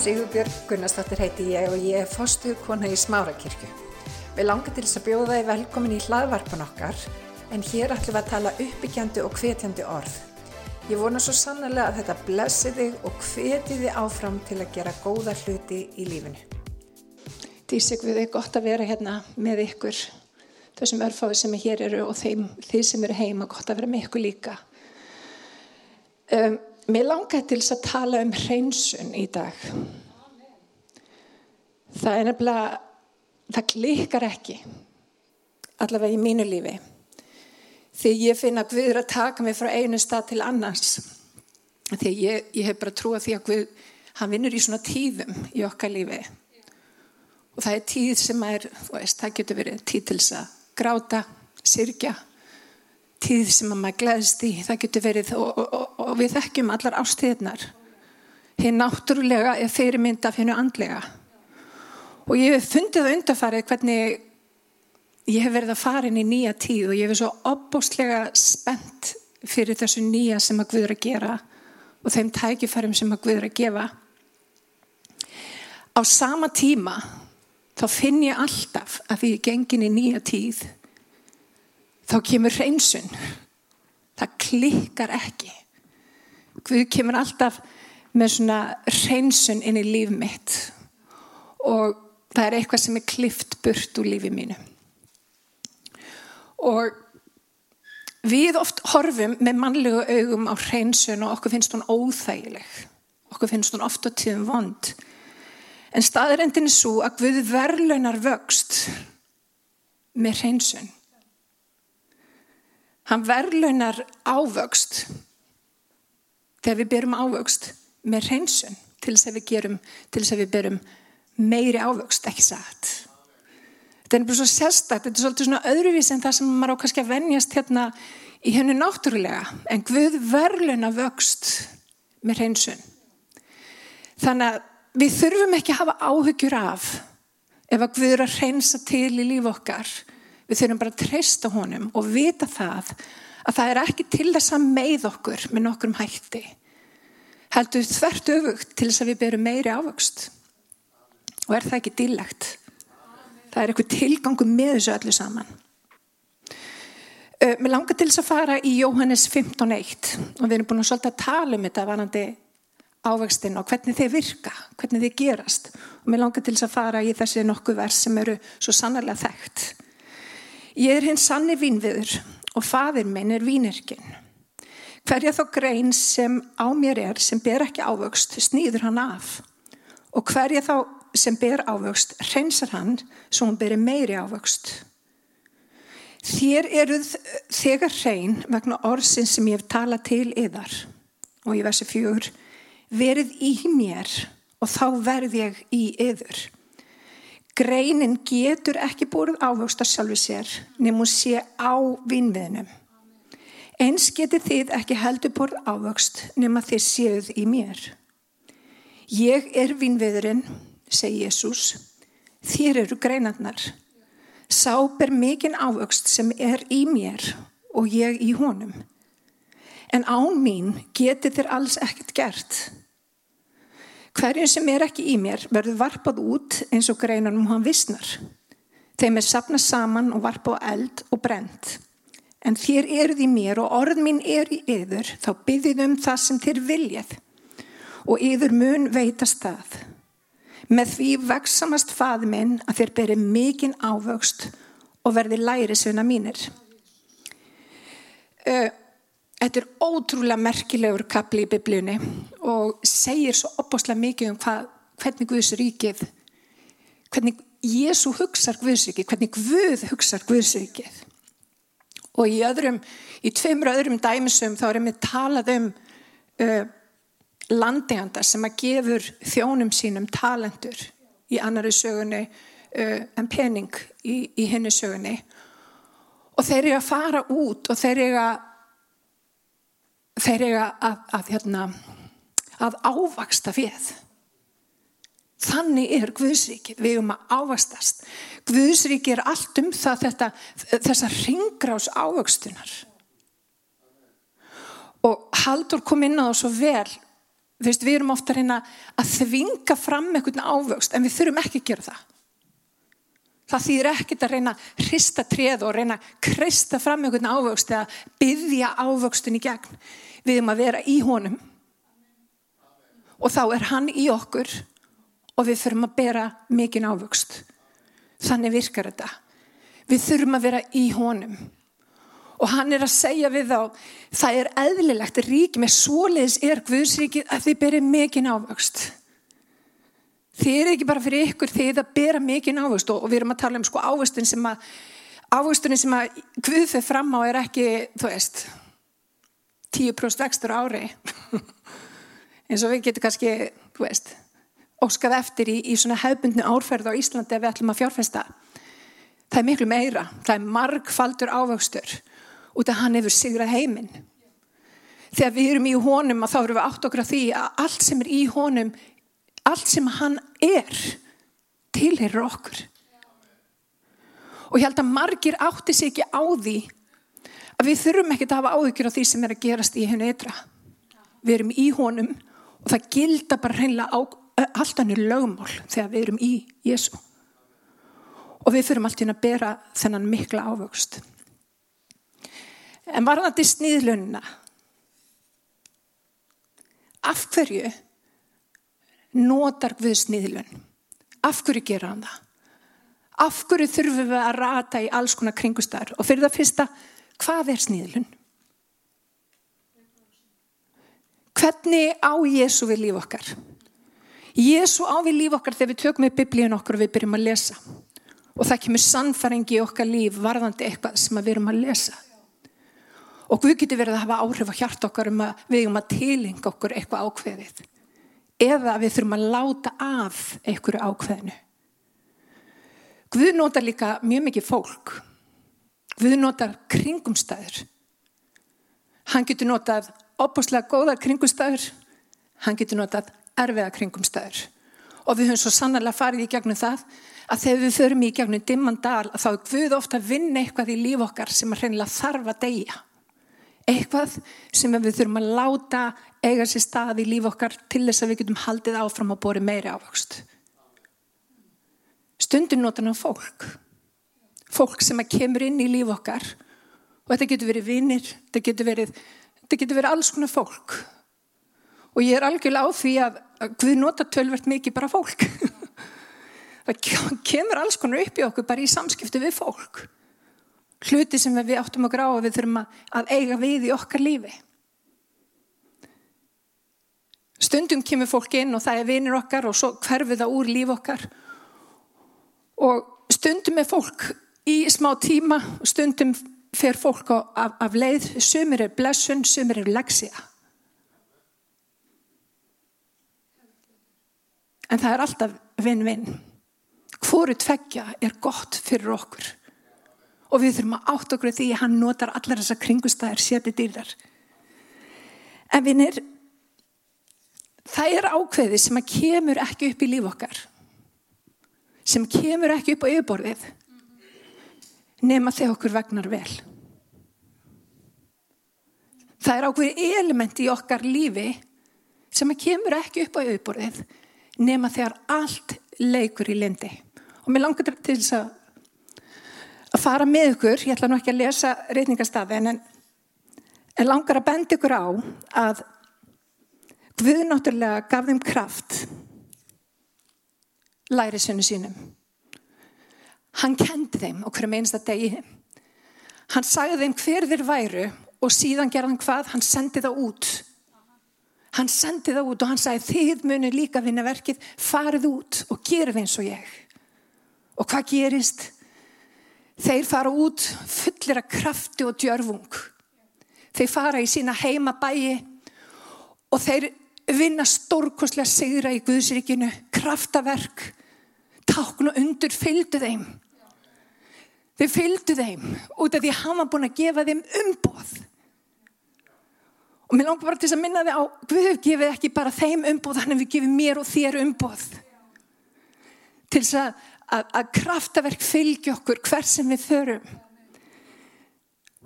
Sigurbjörg Gunnarsdóttir heiti ég og ég er fostuð kona í Smárakirkju. Við langar til þess að bjóða þið velkomin í hlaðvarpan okkar en hér ætlum við að tala uppbyggjandi og hvetjandi orð. Ég vona svo sannlega að þetta blessi þig og hveti þið áfram til að gera góða hluti í lífinu. Dísik við er gott að vera hérna með ykkur þessum örfáðu sem er hér eru og þeim, þið sem eru heima gott að vera með ykkur líka. Um, mér langar til þess að tala um hreinsun í dag. Það er nefnilega, það klikkar ekki, allavega í mínu lífi. Því ég finna að Guð er að taka mig frá einu stað til annars. Því ég, ég hef bara trúið því að Guð, hann vinnur í svona tíðum í okkar lífi. Og það er tíð sem er, þú veist, það getur verið tíð til þess að gráta, sirkja, tíð sem að maður gleðst í, það getur verið og, og, og, og við þekkjum allar ástíðnar. Hinn náttúrulega er fyrirmynd af hennu andlega. Og ég hef fundið það undarfarið hvernig ég hef verið að fara inn í nýja tíð og ég hef svo opbóstlega spennt fyrir þessu nýja sem að Guður að gera og þeim tækifærum sem að Guður að gefa. Á sama tíma þá finn ég alltaf að því ég gengin í nýja tíð þá kemur hreinsun. Það klikkar ekki. Guð kemur alltaf með svona hreinsun inn í líf mitt og það er eitthvað sem er klift burt úr lífi mínu. Og við oft horfum með mannlegu augum á hreinsun og okkur finnst hún óþægileg. Okkur finnst hún ofta tíðum vond. En staðrendin er svo að Guð verðlunar vöxt með hreinsun. Hann verðlunar ávöxt þegar við byrjum ávöxt með hreinsun til þess að við gerum, til þess að við byrjum meiri ávöxt, ekki satt. Þetta er bara svo sérstætt, þetta er svolítið svona öðruvís en það sem maður á kannski að venjast hérna í hennu náttúrulega, en Guð verðluna vöxt með hreinsun. Þannig að við þurfum ekki að hafa áhugjur af ef að Guð er að hreinsa til í líf okkar. Við þurfum bara að treysta honum og vita það að það er ekki til þess að með okkur með nokkrum hætti. Heldur þvert öfugt til þess að við berum meiri ávöxt. Og er það ekki dillegt? Það er eitthvað tilgangu með þessu öllu saman. Uh, mér langar til þess að fara í Jóhannes 15.1 og við erum búin að svolítið að tala um þetta varandi ávextin og hvernig þeir virka, hvernig þeir gerast. Og mér langar til þess að fara í þessi nokkuð vers sem eru svo sannarlega þekkt. Ég er hins sanni vínviður og fadir minn er vínirkin. Hverja þá grein sem á mér er sem ber ekki ávöxt snýður hann af og hverja þá sem ber ávöxt hreinsar hann svo hann beri meiri ávöxt. Þér eruð þegar hrein vegna orðsin sem ég hef talað til yðar og ég versi fjögur verið í mér og þá verð ég í yður. Greinin getur ekki búið ávöxt að sjálfu sér nefnum sé á vinnviðnum. Eins getur þið ekki heldur búið ávöxt nefnum að þið séuð í mér. Ég er vinnviðurinn segi Jésús, þér eru greinarnar. Sá ber mikinn ávöxt sem er í mér og ég í honum. En án mín geti þér alls ekkert gert. Hverjum sem er ekki í mér verður varpað út eins og greinanum hann vissnar. Þeim er sapnað saman og varpað eld og brent. En þér eruð í mér og orð mín er í yður, þá byggðið um það sem þér viljað. Og yður mun veitast það. Með því veksamast faði minn að þér beri mikinn ávöxt og verði læri sveina mínir. Þetta er ótrúlega merkilegur kapli í biblíunni og segir svo opbáslega mikið um hvað, hvernig Guðs ríkið, hvernig Jésu hugsar Guðs ríkið, hvernig Guð hugsar Guðs ríkið. Og í öðrum, í tveimur öðrum dæmisum þá erum við talað um uh, landegjanda sem að gefur þjónum sínum talentur í annari sögunni uh, en pening í, í henni sögunni og þeir eru að fara út og þeir eru að þeir eru að, að, hérna, að ávaksta fjöð þannig er Guðsríkið. Við erum að ávastast Guðsríkið er allt um það þetta, þessa ringrás ávakstunar og Haldur kom inn á það svo vel. Veist, við erum ofta að að þvinga fram einhvern ávöxt en við þurfum ekki að gera það. Það þýðir ekkert að reyna að hrista treð og reyna að kreista fram einhvern ávöxt eða byggja ávöxtun í gegn. Við erum að vera í honum og þá er hann í okkur og við þurfum að bera mikinn ávöxt. Þannig virkar þetta. Við þurfum að vera í honum og hann er að segja við þá það er eðlilegt ríki með svoleiðis er Guðsríkið að þið berir mikinn ávöxt. Þið er ekki bara fyrir ykkur, þið að bera mikinn ávöxt og við erum að tala um sko ávöxtun sem að ávöxtunin sem að fyrir fram á er ekki, þú veist 10% vextur ári. Eins og við getum kannski, þú veist óskað eftir í, í svona hefbundni árferð á Íslandi ef við ætlum að fjárfesta. Það er miklu meira, það er margfaldur ávöxtur út af hann hefur sigrað heiminn. Þegar við erum í honum að þá erum við átt okkur að því að allt sem er í honum allt sem hann er tilherir okkur. Og ég held að margir átti sig ekki á því að við þurfum ekki að hafa áhyggjur á því sem er að gerast í hennu ytra. Við erum í honum og það gilda bara hreinlega á alltaf nýr lögmál þegar við erum í Jésu og við þurfum alltaf að bera þennan mikla ávöxt. En varðandi sniðlunna af hverju notar við sniðlun af hverju gera hann það? Af hverju þurfum við að rata í alls konar kringustar og fyrir það fyrsta hvað er sniðlun? Hvernig á Jésu við líf okkar? Jésu á við líf okkar þegar við tökum við biblíun okkur og við byrjum að lesa. Og það kemur sannfæringi í okkar líf varðandi eitthvað sem við erum að lesa. Og Guð getur verið að hafa áhrif á hjart okkar um að við erum að tilinga okkur eitthvað ákveðið eða við þurfum að láta af einhverju ákveðinu. Guð notar líka mjög mikið fólk. Guð notar kringumstæður. Hann getur notað opuslega góða kringumstæður. Hann getur notað erfiða kringumstæður. Og við höfum svo sannarlega farið í gegnum það að þegar við förum í gegnum dimman dal þá er Guð ofta að vinna eitthvað í líf okkar sem að hreinlega þarf að deyja eitthvað sem við þurfum að láta eiga sér stað í líf okkar til þess að við getum haldið áfram að bóri meiri ávöxt. Stundin notan á fólk. Fólk sem að kemur inn í líf okkar og þetta getur verið vinnir þetta getur verið, þetta getur verið alls konar fólk. Og ég er algjörlega á því að Guð nota tölvert mikið bara fólk. Það kemur alls konar upp í okkur bara í samskiptu við fólk hluti sem við áttum að gráða við þurfum að eiga við í okkar lífi stundum kemur fólk inn og það er vinir okkar og svo hverfið það úr líf okkar og stundum er fólk í smá tíma og stundum fer fólk af, af leið sumir er blessun, sumir er leksja En það er alltaf vinn-vinn. Hvoru tveggja er gott fyrir okkur. Og við þurfum að átt okkur því að hann notar allar þessar kringustæðir séti dýrðar. En vinnir, það er ákveði sem að kemur ekki upp í líf okkar. Sem kemur ekki upp á yfirborðið. Nefna þegar okkur vegnar vel. Það er ákveði elementi í okkar lífi sem að kemur ekki upp á yfirborðið nema þegar allt leikur í lindi. Og mér langar til þess að, að fara með ykkur, ég ætla nú ekki að lesa reyningastafi, en, en langar að benda ykkur á að Guð náttúrulega gaf þeim kraft lærisinu sínum. Hann kendi þeim okkur um einsta degi. Hann sagði þeim hver þeir væru og síðan gerðan hvað, hann sendi það út Hann sendi það út og hann sagði þið munir líka vinna verkið, farið út og gerð eins og ég. Og hvað gerist? Þeir fara út fullir af krafti og djörfung. Þeir fara í sína heimabæi og þeir vinna stórkoslega sigra í Guðsrikinu, kraftaverk, tákn og undur fylgdu þeim. Þeir fylgdu þeim út af því að hann var búin að gefa þeim umboð. Og mér langar bara til að minna þið á, Guð gefið ekki bara þeim umbóð, að við gefum mér og þér umbóð. Til þess að, að, að kraftaverk fylgi okkur hver sem við förum.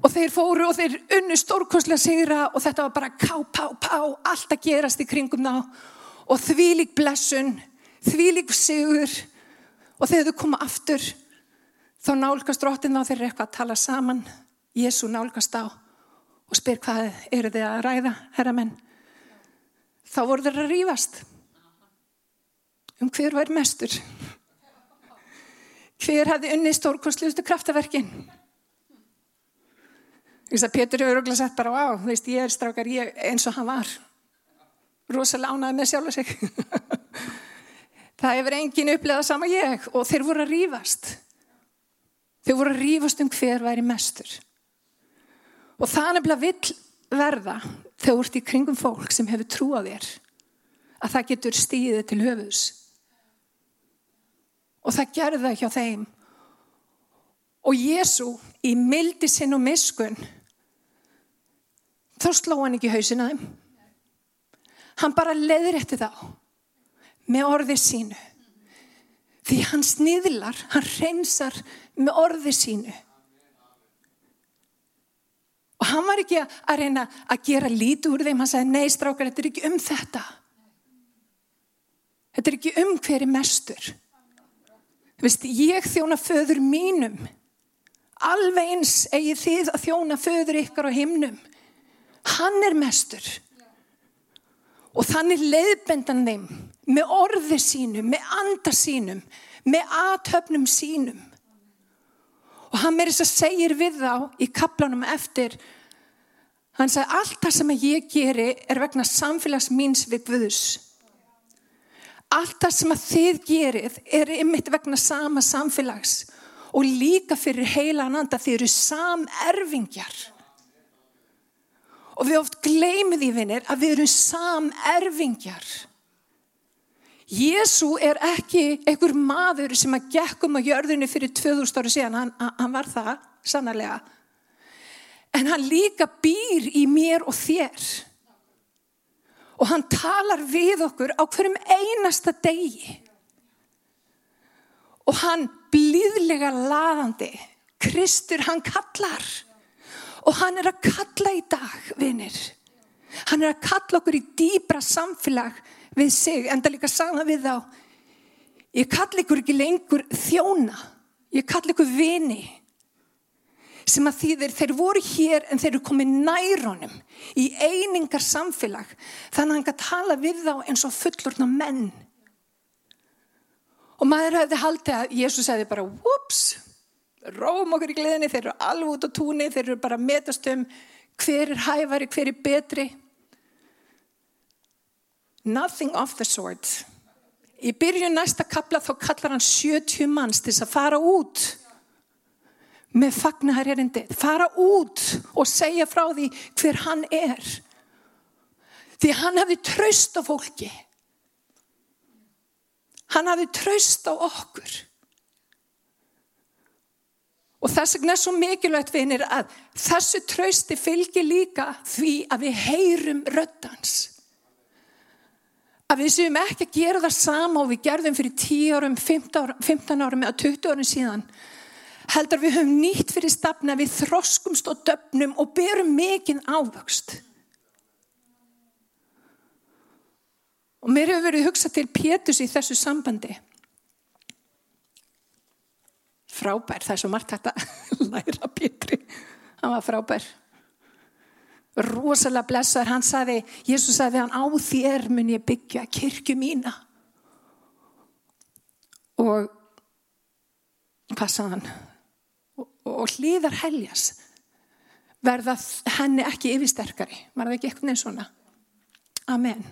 Og þeir fóru og þeir unnu stórkonslega sigra og þetta var bara ká, pá, pá, allt að gerast í kringum þá og þvílik blessun, þvílik sigur og þegar þau koma aftur þá nálgast drottin þá þeir eru eitthvað að tala saman, Jésu nálgast á og spyr hvað eru þið að ræða, herra menn. Þá voru þeir að rýfast um hver var mestur. Hver hafði unni stórkonslustu kraftaverkin. Þess að Pétur hefur örgulega sett bara á, þú veist, ég er strákar ég, eins og hann var. Rosalega ánaði með sjálf og sig. Það hefur engin upplegað sama ég og þeir voru að rýfast. Þeir voru að rýfast um hver væri mestur. Og það nefnilega vill verða þegar þú ert í kringum fólk sem hefur trú á þér að það getur stíðið til höfus. Og það gerði það hjá þeim. Og Jésu í mildi sinn og miskun þá sló hann ekki hausin að þeim. Hann bara leður eftir þá með orði sínu. Því hann sniðlar, hann reynsar með orði sínu. Og hann var ekki að reyna að gera lítið úr þeim. Hann sagði, nei strákar, þetta er ekki um þetta. Þetta er ekki um hverju mestur. Vist, ég þjóna föður mínum. Alveg eins eigi þið að þjóna föður ykkar á himnum. Hann er mestur. Og þannig leiðbendan þeim með orði sínum, með anda sínum, með aðtöfnum sínum. Og hann með þess að segir við þá í kaplanum eftir, hann sagði allt það sem ég geri er vegna samfélags míns við Guðus. Allt það sem að þið gerið er ymitt vegna sama samfélags og líka fyrir heila ananda þið eru samerfingjar. Og við oft gleymið því vinnir að við erum samerfingjar. Jésu er ekki einhver maður sem að gekkum á jörðinu fyrir 2000 ári síðan, hann, hann var það sannarlega. En hann líka býr í mér og þér. Og hann talar við okkur á hverjum einasta degi. Og hann blíðlega laðandi, Kristur hann kallar. Og hann er að kalla í dag, vinnir. Hann er að kalla okkur í dýbra samfélag við sig, en það líka sagða við þá ég kalli ykkur ekki lengur þjóna ég kalli ykkur vini sem að þýðir þeir voru hér en þeir eru komið næronum í einingar samfélag þannig að hann kann tala við þá eins og fullurna menn. Og maður hefði haldið að Jésús hefði bara whoops, róum okkur í gleðinni þeir eru alveg út á túnni þeir eru bara metast um hver er hæfari, hver er betri. Nothing of the sort. Í byrjun næsta kapla þá kallar hann 70 manns til að fara út með fagnarherindi. Fara út og segja frá því hver hann er. Því hann hafi tröst á fólki. Hann hafi tröst á okkur. Og þess vegna er svo mikilvægt vinir að þessu trösti fylgir líka því að við heyrum röddans að við séum ekki að gera það sama og við gerðum fyrir 10 árum, 15 árum, 15 árum eða 20 árum síðan heldur við höfum nýtt fyrir stafna við þroskumst og döfnum og berum mikinn ávöxt. Og mér hefur verið hugsað til Pétus í þessu sambandi. Frábær, það er svo margt hægt að læra Pétri. Hann var frábær. Rosalega blessar, hann saði Jésús saði hann á þér mun ég byggja kirkju mína. Og hann og, hlýðar heljas verða henni ekki yfirsterkari var það ekki eitthvað neins svona Amen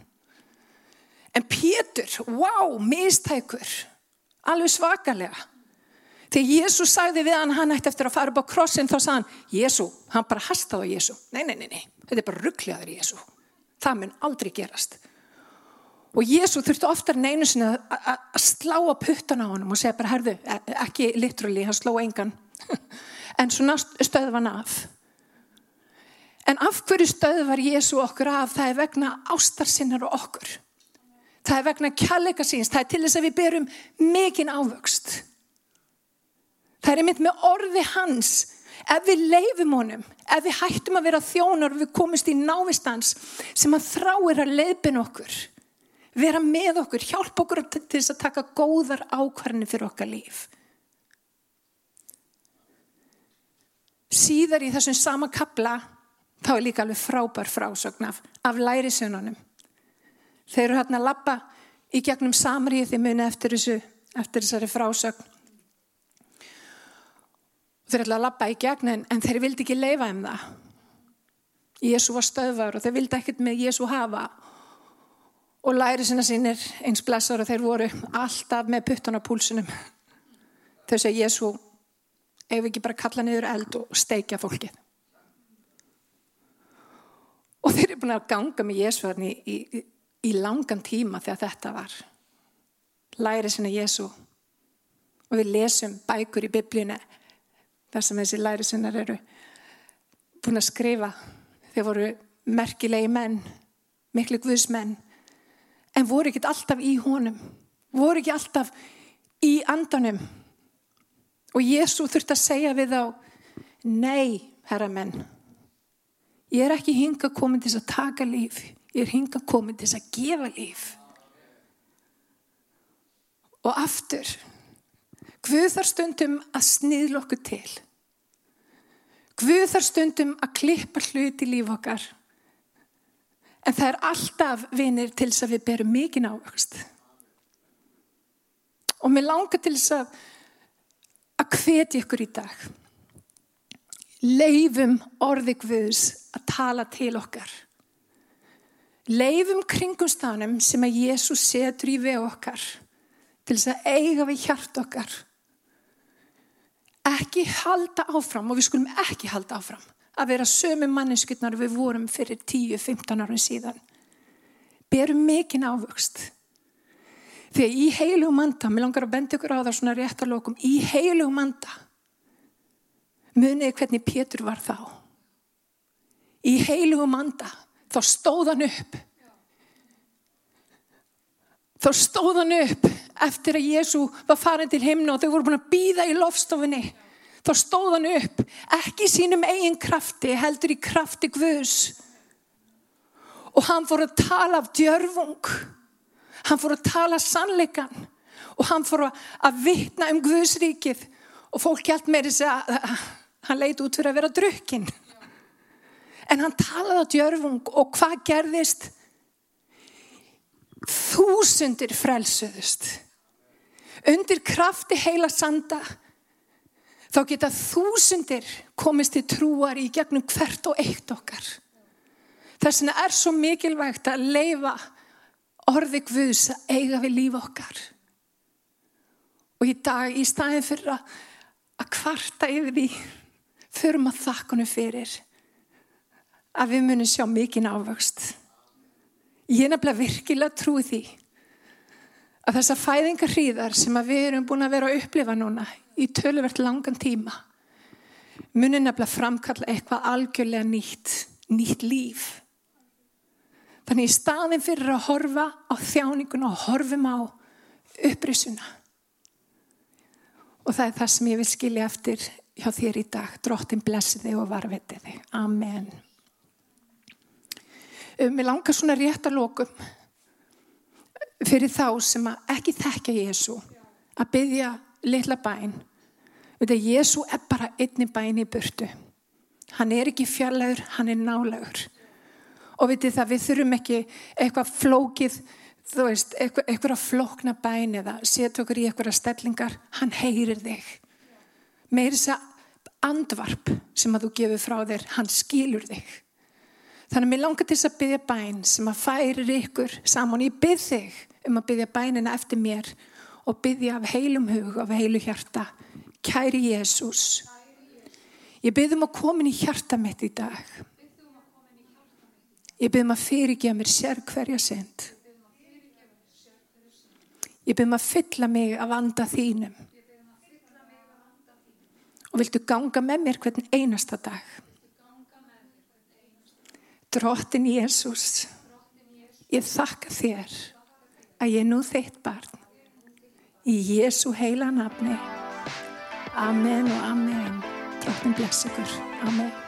en Pétur, wow, mistækur alveg svakalega Þegar Jésu sagði við hann hann ætti eftir að fara upp á krossin þá sagði hann, Jésu, hann bara hastaði Jésu. Nei, nei, nei, nei, þetta er bara ruggliðaður Jésu. Það mun aldrei gerast. Og Jésu þurfti oftar neinu sinni að slá að puttan á hann og segja bara, herðu, e, ekki literally, hann sló engan. en svona stöðu hann af. En af hverju stöðu var Jésu okkur af? Það er vegna ástarsinnar og okkur. Það er vegna kjallega síns. Það er til þess að við berum mikinn ávöxt. Það er einmitt með orði hans ef við leifum honum, ef við hættum að vera þjónar og við komumst í návistans sem að þráir að leifin okkur, vera með okkur, hjálpa okkur til þess að taka góðar ákvarðinni fyrir okkar líf. Síðar í þessum sama kabla þá er líka alveg frábær frásögn af, af lærisönunum. Þeir eru hérna að lappa í gegnum samrið því muni eftir, þessu, eftir þessari frásögn þeir ætla að lappa í gegn en, en þeir vildi ekki leifa um það. Jésu var stöðvar og þeir vildi ekkert með Jésu hafa og læri sinna sínir eins blessar og þeir voru alltaf með puttan á púlsunum. Þau segja Jésu, ef við ekki bara kalla niður eld og steikja fólkið. Og þeir eru búin að ganga með Jésu í, í, í langan tíma þegar þetta var. Læri sinna Jésu og við lesum bækur í biblíunu þar sem þessi lærisinnar eru búin að skrifa þeir voru merkilegi menn miklu guðsmenn en voru ekki alltaf í honum voru ekki alltaf í andanum og Jésu þurft að segja við þá nei, herra menn ég er ekki hinga komin til að taka líf ég er hinga komin til að gefa líf og aftur Guð þar stundum að sniðla okkur til. Guð þar stundum að klippa hluti líf okkar. En það er alltaf vinir til þess að við berum mikið ávöxt. Og mér langar til þess að að hveti ykkur í dag. Leifum orði Guðs að tala til okkar. Leifum kringumstanum sem að Jésús setur í við okkar til þess að eiga við hjart okkar ekki halda áfram og við skulum ekki halda áfram að vera sömu manneskutnar við vorum fyrir 10-15 árum síðan. Berum mikinn ávöxt. Þegar í heilugum manda, mér langar að benda ykkur á það svona réttarlokum, í heilugum manda muniði hvernig Pétur var þá. Í heilugum manda þá stóðan upp. Þá stóðan upp eftir að Jésu var farin til himna og þau voru búin að býða í lofstofinni þá stóð hann upp ekki sínum eigin krafti heldur í krafti Guðs og hann fór að tala af djörfung hann fór að tala sannleikan og hann fór að vittna um Guðsríkið og fólk hjælt með þess að hann leiti út fyrir að vera drukkin en hann talaði á djörfung og hvað gerðist? Þúsundir frelsuðust. Undir krafti heila sanda þá geta þúsundir komist til trúar í gegnum hvert og eitt okkar. Þess vegna er svo mikilvægt að leifa orði Guðs að eiga við líf okkar. Og í dag, í staðin fyrir að, að kvarta yfir því, förum að þakkunum fyrir að við munum sjá mikinn ávöxt. Ég er nefnilega virkilega trúið því að þessa fæðingar hríðar sem við erum búin að vera að upplifa núna í töluvert langan tíma munir nefnilega framkalla eitthvað algjörlega nýtt, nýtt líf. Þannig í staðin fyrir að horfa á þjáninguna og horfum á upprisuna. Og það er það sem ég vil skilja eftir hjá þér í dag. Drottin blessi þig og varviti þig. Amen. Mér langar svona rétt að lókum fyrir þá sem ekki þekkja Jésu að byggja litla bæn. Þetta Jésu er bara einni bæn í burtu. Hann er ekki fjarlægur, hann er nálagur. Og veitir það, við þurfum ekki eitthvað flókið, þú veist, eitthvað, eitthvað flókna bæn eða setja okkur í eitthvað stellingar. Hann heyrir þig. Með þess að andvarp sem að þú gefur frá þér, hann skilur þig. Þannig að mér langar til þess að byggja bæn sem að færir ykkur saman. Ég bygg þig um að byggja bænina eftir mér og byggja af heilum hug, af heilu hjarta. Kæri Jésús, ég byggjum að koma inn í hjarta mitt í dag. Ég byggjum að fyrirgeða mér sér hverja send. Ég byggjum að fylla mig af anda þínum. Og viltu ganga með mér hvern einasta dag. Drottin Jésús, ég þakka þér að ég nú þeitt barn. Í Jésu heila nafni. Amen og amen. Þáttin bless ykkur. Amen.